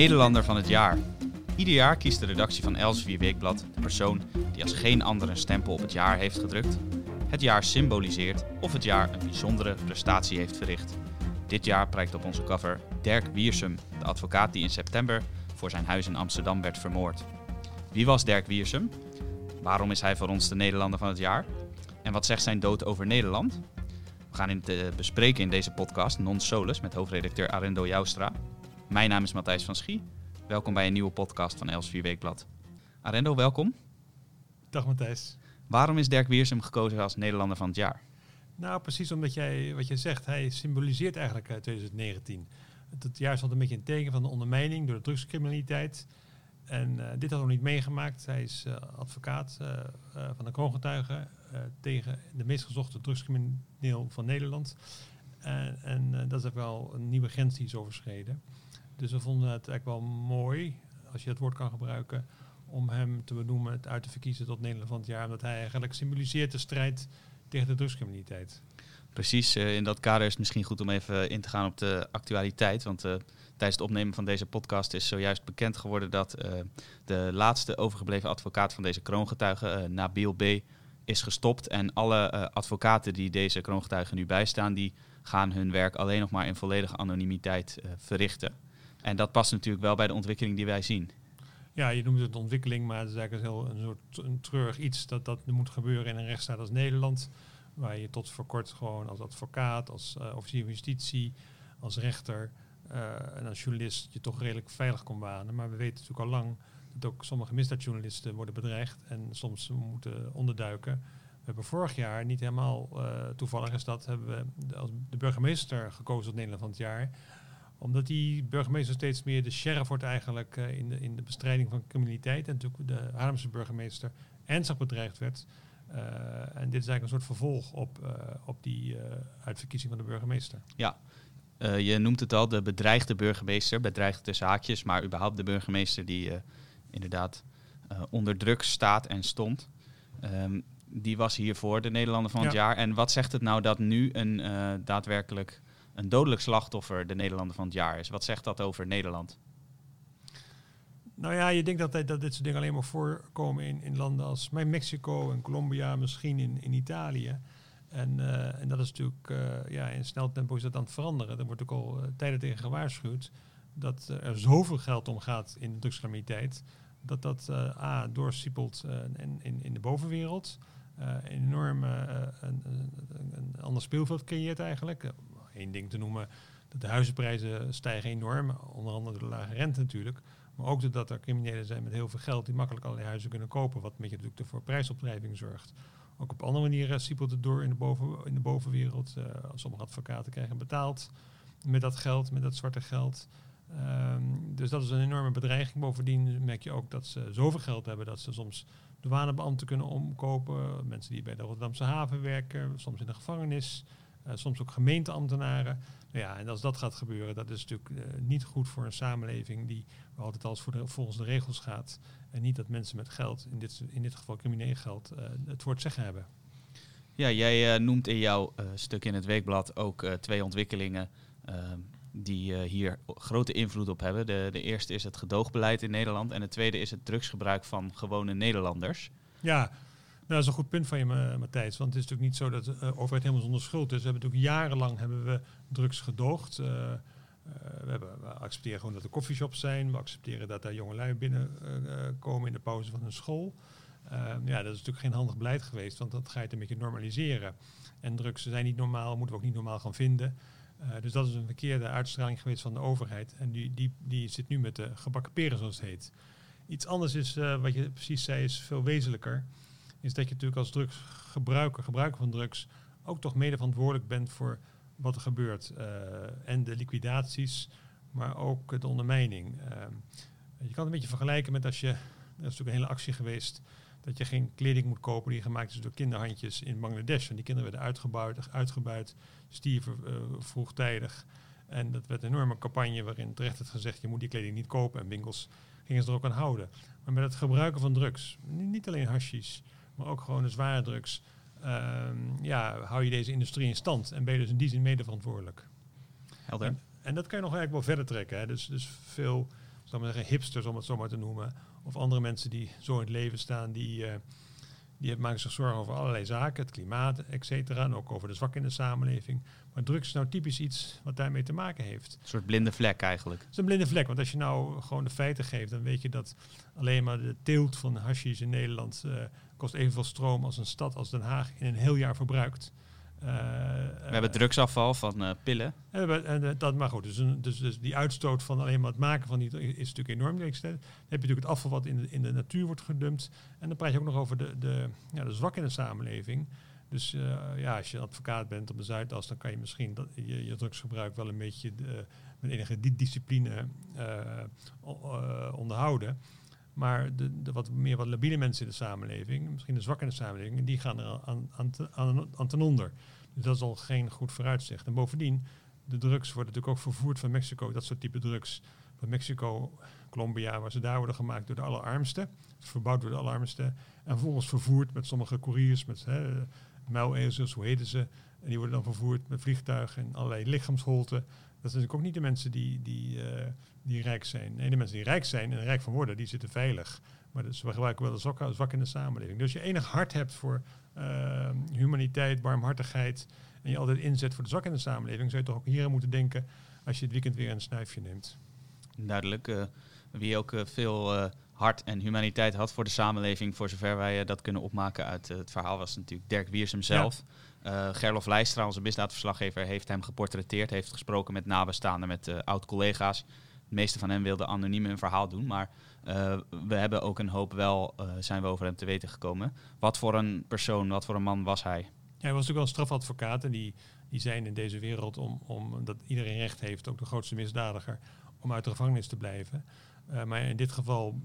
Nederlander van het jaar. Ieder jaar kiest de redactie van Elsevier Weekblad de persoon die als geen ander een stempel op het jaar heeft gedrukt, het jaar symboliseert of het jaar een bijzondere prestatie heeft verricht. Dit jaar prijkt op onze cover Dirk Wiersum, de advocaat die in september voor zijn huis in Amsterdam werd vermoord. Wie was Dirk Wiersum? Waarom is hij voor ons de Nederlander van het jaar? En wat zegt zijn dood over Nederland? We gaan het uh, bespreken in deze podcast Non Solus met hoofdredacteur Arendo Joustra. Mijn naam is Matthijs van Schie. Welkom bij een nieuwe podcast van Els Weekblad. Arendo, welkom. Dag Matthijs. Waarom is Dirk Wiersum gekozen als Nederlander van het jaar? Nou, precies omdat jij, wat je zegt, hij symboliseert eigenlijk 2019. Het jaar stond een beetje een teken van de ondermijning door de drugscriminaliteit. En uh, dit had nog niet meegemaakt. Hij is uh, advocaat uh, van de kroongetuigen tegen de meest gezochte drugscrimineel van Nederland. En, dat is wel een nieuwe grens die is overschreden. Dus we vonden het eigenlijk wel mooi, als je het woord kan gebruiken, om hem te benoemen, het uit te verkiezen tot Nederland van het jaar. Omdat hij eigenlijk symboliseert de strijd tegen de drugscriminaliteit. Precies, in dat kader is het misschien goed om even in te gaan op de actualiteit. Want tijdens het opnemen van deze podcast is zojuist bekend geworden dat uh, de laatste overgebleven advocaat van deze kroongetuigen, uh, Nabil B., is gestopt. En alle advocaten die deze kroongetuigen nu bijstaan, die gaan hun werk alleen nog maar in volledige anonimiteit verrichten. En dat past natuurlijk wel bij de ontwikkeling die wij zien. Ja, je noemt het ontwikkeling, maar het is eigenlijk een, soort een treurig iets dat dat moet gebeuren in een rechtsstaat als Nederland. Waar je tot voor kort gewoon als advocaat, als officier van justitie, als rechter uh, en als journalist je toch redelijk veilig kon banen. Maar we weten natuurlijk al lang dat ook sommige misdaadjournalisten worden bedreigd en soms moeten onderduiken. We hebben vorig jaar, niet helemaal uh, toevallig is dat, hebben we de, als de burgemeester gekozen tot Nederland van het jaar. Omdat die burgemeester steeds meer de sheriff wordt eigenlijk uh, in, de, in de bestrijding van criminaliteit. En natuurlijk de Haarlemse burgemeester ernstig bedreigd werd. en dit is eigenlijk een soort vervolg op, op die uitverkiezing van de burgemeester. Ja, je noemt het al, de bedreigde burgemeester, bedreigd tussen haakjes, maar überhaupt de burgemeester die inderdaad onder druk staat en stond. Um, die was hiervoor de Nederlander van ja. het jaar. En wat zegt het nou dat nu een daadwerkelijk een dodelijk slachtoffer de Nederlander van het jaar is? Wat zegt dat over Nederland? Nou ja, je denkt dat, dat dit soort dingen alleen maar voorkomen in, in landen als Mexico en Colombia, misschien in, in Italië. En, uh, en dat is natuurlijk, uh, ja, in snel tempo is dat aan het veranderen. Er wordt ook al uh, tijden tegen gewaarschuwd dat er zoveel geld omgaat in de drugscriminaliteit, dat dat A, doorsiepelt in, in, in de bovenwereld, enorm een, een, een, ander speelveld creëert eigenlijk. Eén ding te noemen, dat de huizenprijzen stijgen enorm, onder andere de lage rente natuurlijk. Maar ook doordat er criminelen zijn met heel veel geld die makkelijk allerlei huizen kunnen kopen, wat met je natuurlijk voor prijsopdrijving zorgt. Ook op andere manieren siepelt het door in de, boven, in de bovenwereld. Uh, sommige advocaten krijgen betaald met dat geld, met dat zwarte geld. Um, dus dat is een enorme bedreiging. Bovendien merk je ook dat ze zoveel geld hebben dat ze soms douanebeambten kunnen omkopen. Mensen die bij de Rotterdamse haven werken, soms in de gevangenis. Uh, soms ook gemeenteambtenaren. Nou ja, en als dat gaat gebeuren, dat is natuurlijk uh, niet goed voor een samenleving die altijd als voor de, volgens de regels gaat. En niet dat mensen met geld, in dit, in dit geval crimineel geld, uh, het woord zeggen hebben. Ja, jij noemt in jouw stuk in het weekblad ook twee ontwikkelingen die hier grote invloed op hebben. De, de eerste is het gedoogbeleid in Nederland en de tweede is het drugsgebruik van gewone Nederlanders. Ja, dat is een goed punt van je, Matthijs. Want het is natuurlijk niet zo dat de uh, overheid helemaal zonder schuld is. We hebben natuurlijk jarenlang hebben we drugs gedoogd. Uh, uh, we, hebben, we, accepteren gewoon dat er coffeeshops zijn. We accepteren dat daar jongelui binnenkomen in de pauze van hun school. Ehm, ja, dat is natuurlijk geen handig beleid geweest, want dat ga je een beetje normaliseren. En drugs zijn niet normaal, moeten we ook niet normaal gaan vinden. dus dat is een verkeerde uitstraling geweest van de overheid. En die, die, die zit nu met de gebakken peren, zoals het heet. Iets anders is, wat je precies zei, is veel wezenlijker is dat je natuurlijk als drugsgebruiker, gebruiker van drugs, ook toch mede verantwoordelijk bent voor wat er gebeurt. Uh, en de liquidaties, maar ook de ondermijning. Uh, je kan het een beetje vergelijken met als je, er is natuurlijk een hele actie geweest, dat je geen kleding moet kopen die gemaakt is door kinderhandjes in Bangladesh. En die kinderen werden uitgebuit, uitgebuit stierven uh, vroegtijdig. En dat werd een enorme campagne waarin terecht werd gezegd, je moet die kleding niet kopen. En winkels gingen ze er ook aan houden. Maar met het gebruiken van drugs, niet alleen hashish, maar ook gewoon de zware drugs. Um, ja, hou je deze industrie in stand en ben je dus in die zin mede verantwoordelijk. Helder. En, en dat kan je nog eigenlijk wel verder trekken. Hè. Dus, dus veel zal maar zeggen, hipsters om het zo maar te noemen. Of andere mensen die zo in het leven staan, die, uh, die maken zich zorgen over allerlei zaken, het klimaat, et cetera. En ook over de zwak in de samenleving. Maar drugs is nou typisch iets wat daarmee te maken heeft. Een soort blinde vlek eigenlijk. Het is een blinde vlek, want als je nou gewoon de feiten geeft, dan weet je dat alleen maar de teelt van hashish in Nederland uh, kost evenveel stroom als een stad als Den Haag in een heel jaar verbruikt. Uh, we hebben drugsafval van uh, pillen. En, en, dat, maar goed, dus, een, dus, dus, die uitstoot van alleen maar het maken van die is natuurlijk enorm. Dan heb je natuurlijk het afval wat in de, in de natuur wordt gedumpt. En dan praat je ook nog over de, de, ja, de zwak in de samenleving. Dus uh, ja, als je advocaat bent op de Zuidas, dan kan je misschien dat, je, je drugsgebruik wel een beetje de, met enige discipline onderhouden. Maar de, wat meer wat labiele mensen in de samenleving, misschien de zwakke in de samenleving, die gaan er aan, aan, aan, aan ten onder. Dus dat is al geen goed vooruitzicht. En bovendien, de drugs worden natuurlijk ook vervoerd van Mexico, dat soort type drugs. Van Mexico, Colombia, waar ze daar worden gemaakt door de allerarmsten. Verbouwd door de allerarmsten. En vervolgens vervoerd met sommige couriers, met muilezels, hoe heten ze. En die worden dan vervoerd met vliegtuigen en allerlei lichaamsholten. Dat zijn natuurlijk ook niet de mensen die, die, uh, die rijk zijn. Nee, de mensen die rijk zijn en rijk van worden, die zitten veilig. Maar we gebruiken wel de zwak, in de samenleving. Dus als je enig hart hebt voor uh, humaniteit, barmhartigheid... en je altijd inzet voor de zwak in de samenleving... zou je toch ook hier aan moeten denken als je het weekend weer een snuifje neemt. Duidelijk. Uh, wie ook veel hart en humaniteit had voor de samenleving... voor zover wij dat kunnen opmaken uit het verhaal... was natuurlijk Dirk Wiersum zelf... Ja. Gerlof Leijstra, onze misdaadverslaggever, heeft hem geportretteerd... heeft gesproken met nabestaanden, met oud-collega's... De meeste van hen wilden anoniem een verhaal doen, maar uh, we hebben ook een hoop wel, zijn we over hem te weten gekomen. Wat voor een persoon, wat voor een man was hij? Ja, hij was natuurlijk wel een strafadvocaat en die, die zijn in deze wereld om, om dat iedereen recht heeft, ook de grootste misdadiger, om uit de gevangenis te blijven. Uh, maar in dit geval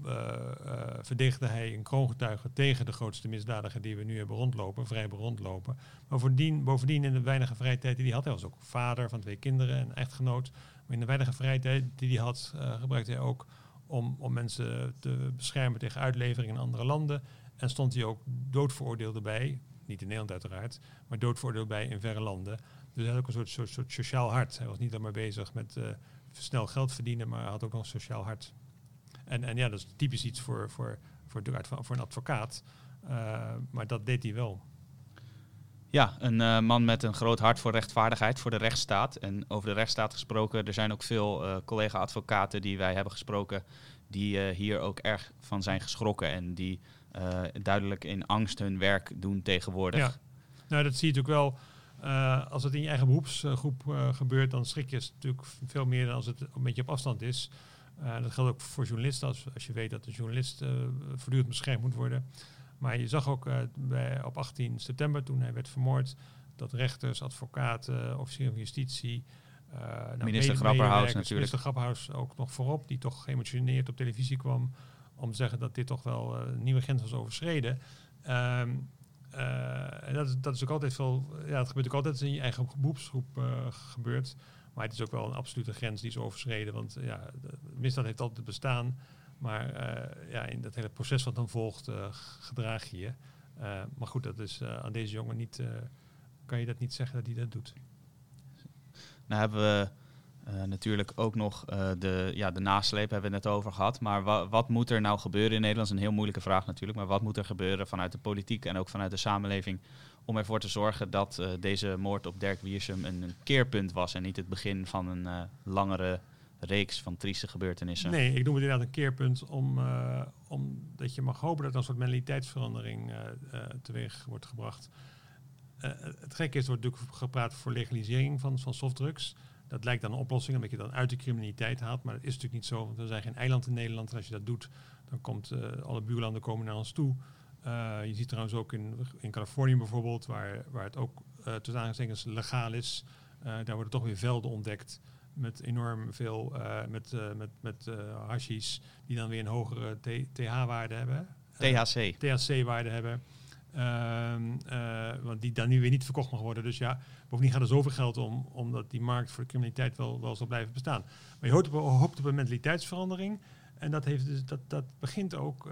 verdedigde hij een kroongetuige tegen de grootste misdadiger die we nu hebben rondlopen, vrij rondlopen. Maar bovendien, in de weinige vrije tijd die hij had, hij was ook vader van twee kinderen en echtgenoot. Maar in de weinige vrijheid die hij had, uh, gebruikte hij ook om, om mensen te beschermen tegen uitlevering in andere landen. En stond hij ook doodveroordeeld bij, niet in Nederland uiteraard, maar doodveroordeeld bij in verre landen. Dus hij had ook een soort, soort, soort sociaal hart. Hij was niet alleen maar bezig met uh, snel geld verdienen, maar had ook nog een sociaal hart. En, en ja, dat is typisch iets voor, voor, voor, voor een advocaat. Uh, maar dat deed hij wel. Ja, een uh, man met een groot hart voor rechtvaardigheid, voor de rechtsstaat. En over de rechtsstaat gesproken, er zijn ook veel uh, collega-advocaten die wij hebben gesproken, die hier ook erg van zijn geschrokken en die duidelijk in angst hun werk doen tegenwoordig. Ja. Nou, dat zie je natuurlijk wel. als het in je eigen beroepsgroep gebeurt, dan schrik je natuurlijk veel meer dan als het een beetje op afstand is. Dat geldt ook voor journalisten. Als, als je weet dat een journalist voortdurend beschermd moet worden. Maar je zag ook uh, bij, op 18 september, toen hij werd vermoord, dat rechters, advocaten, officieren van justitie. Uh, nou, minister Grapperhaus natuurlijk. Minister Grapperhaus ook nog voorop, die toch geëmotioneerd op televisie kwam om te zeggen dat dit toch wel uh, een nieuwe grens was overschreden. Um, en dat, is, dat is ook altijd veel, ja, dat gebeurt ook altijd in je eigen beroepsgroep gebeurt. Maar het is ook wel een absolute grens die is overschreden, want ja, misdaad heeft altijd bestaan. Maar uh, ja, in dat hele proces wat dan volgt, uh, gedraag je je. Uh, maar goed, dat is aan deze jongen niet, kan je dat niet zeggen dat hij dat doet. Nou hebben we natuurlijk ook nog de, ja, de nasleep, hebben we het net over gehad. Maar wa wat moet er nou gebeuren in Nederland? Is een heel moeilijke vraag natuurlijk. Maar wat moet er gebeuren vanuit de politiek en ook vanuit de samenleving om ervoor te zorgen dat deze moord op Dirk Wiersum een, keerpunt was en niet het begin van een langere reeks van trieste gebeurtenissen. Nee, ik noem het inderdaad een keerpunt om, omdat je mag hopen dat er een soort mentaliteitsverandering teweeg wordt gebracht. het gekke is, er wordt natuurlijk gepraat voor legalisering van, van softdrugs. Dat lijkt dan een oplossing, omdat je dan uit de criminaliteit haalt. Maar dat is natuurlijk niet zo, want er zijn geen eilanden in Nederland. En als je dat doet, dan komt alle buurlanden komen naar ons toe. je ziet trouwens ook in, in Californië bijvoorbeeld, waar, waar het ook tussen aangestekens legaal is. daar worden toch weer velden ontdekt met enorm veel uh, met, uh, met, met uh, hashis die dan weer een hogere TH-waarde hebben. THC. THC-waarde hebben. Um, want die dan nu weer niet verkocht mag worden. Dus ja, bovendien gaat er zoveel geld om, omdat die markt voor de criminaliteit wel, wel zal blijven bestaan. Maar je hoopt op, op een mentaliteitsverandering. En dat, heeft dus, dat, dat begint ook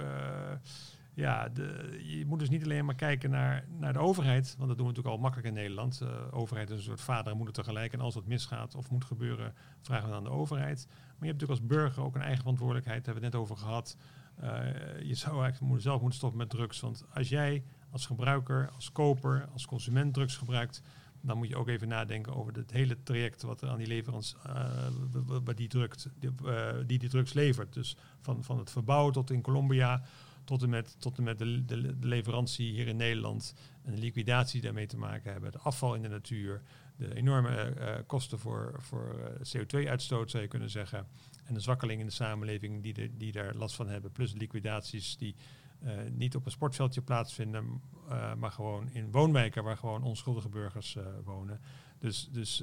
ja, de, je moet dus niet alleen maar kijken naar, naar de overheid, want dat doen we natuurlijk al makkelijk in Nederland. De overheid is een soort vader en moeder tegelijk. En als dat misgaat of moet gebeuren, vragen we aan de overheid. Maar je hebt natuurlijk als burger ook een eigen verantwoordelijkheid, daar hebben we het net over gehad. je zou eigenlijk zelf moeten stoppen met drugs. Want als jij als gebruiker, als koper, als consument drugs gebruikt, dan moet je ook even nadenken over het hele traject wat er aan die leverans, uh, die, die, uh, die die drugs levert. Dus van, van het verbouwen tot in Colombia, tot en met, tot en met de, de, leverantie hier in Nederland en de liquidatie daarmee te maken hebben, de afval in de natuur, de enorme uh, kosten voor, voor CO2-uitstoot zou je kunnen zeggen, en de zwakkeling in de samenleving die, die daar last van hebben, plus liquidaties die niet op een sportveldje plaatsvinden, uh, maar gewoon in woonwijken waar gewoon onschuldige burgers uh, wonen. Dus, dus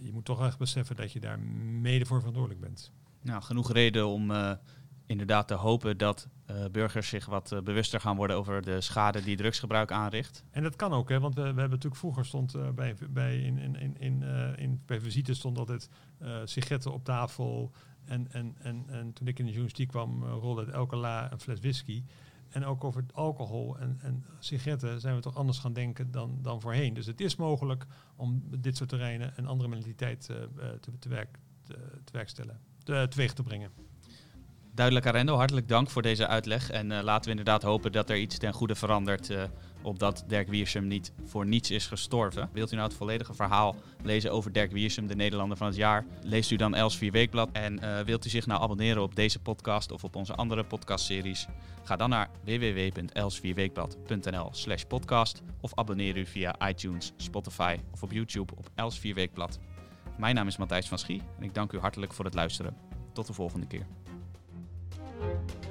je moet toch echt beseffen dat je daar mede voor verantwoordelijk bent. Nou, genoeg reden om inderdaad te hopen dat burgers zich wat bewuster gaan worden over de schade die drugsgebruik aanricht. En dat kan ook, hè, want we, we hebben natuurlijk vroeger stond bij, bij, in, in, in, in, in, bij visite stond altijd sigaretten op tafel, en, en, en, en toen ik in de journalistiek kwam, uh, rolde het elke la een fles whisky. En ook over alcohol en, en sigaretten zijn we toch anders gaan denken dan, dan voorheen. Dus het is mogelijk om dit soort terreinen een andere mentaliteit uh, te, te, werk, te, te werkstellen, te, teweeg te brengen. Duidelijk, Arendo. Hartelijk dank voor deze uitleg. En uh, laten we inderdaad hopen dat er iets ten goede verandert. Uh, opdat Dirk Wiersum niet voor niets is gestorven. Wilt u nou het volledige verhaal lezen over Dirk Wiersum, de Nederlander van het jaar? Leest u dan Elsevier Weekblad. En uh, wilt u zich nou abonneren op deze podcast of op onze andere podcastseries? Ga dan naar www.elsevierweekblad.nl slash podcast. Of abonneer u via iTunes, Spotify of op YouTube op Elsevier Weekblad. Mijn naam is Matthijs van Schie en ik dank u hartelijk voor het luisteren. Tot de volgende keer. thank you